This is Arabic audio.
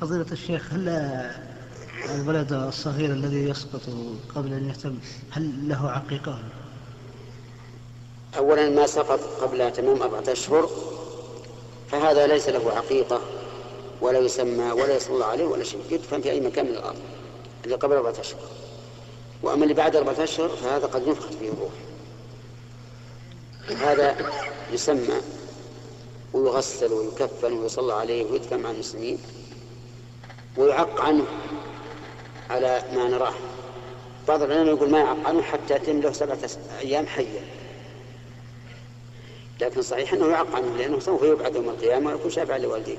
فضيلة الشيخ هل الولد الصغير الذي يسقط قبل أن يتم هل له عقيقة؟ أولا ما سقط قبل تمام أربعة أشهر فهذا ليس له عقيقة ولا يسمى ولا يصلى عليه ولا شيء يدفن في أي مكان من الأرض اللي قبل أربعة أشهر. وأما اللي بعد أربعة أشهر فهذا قد ينفخ فيه الروح. هذا يسمى ويغسل ويكفن ويصلى عليه ويدفن مع المسلمين. ويعق عنه على ما نراه. بعض العلماء يقول ما يعق عنه حتى يتم له سبعة أيام حيا لكن صحيح أنه يعق عنه لأنه سوف يبعد يوم القيامة ويكون شافعا لوالديه.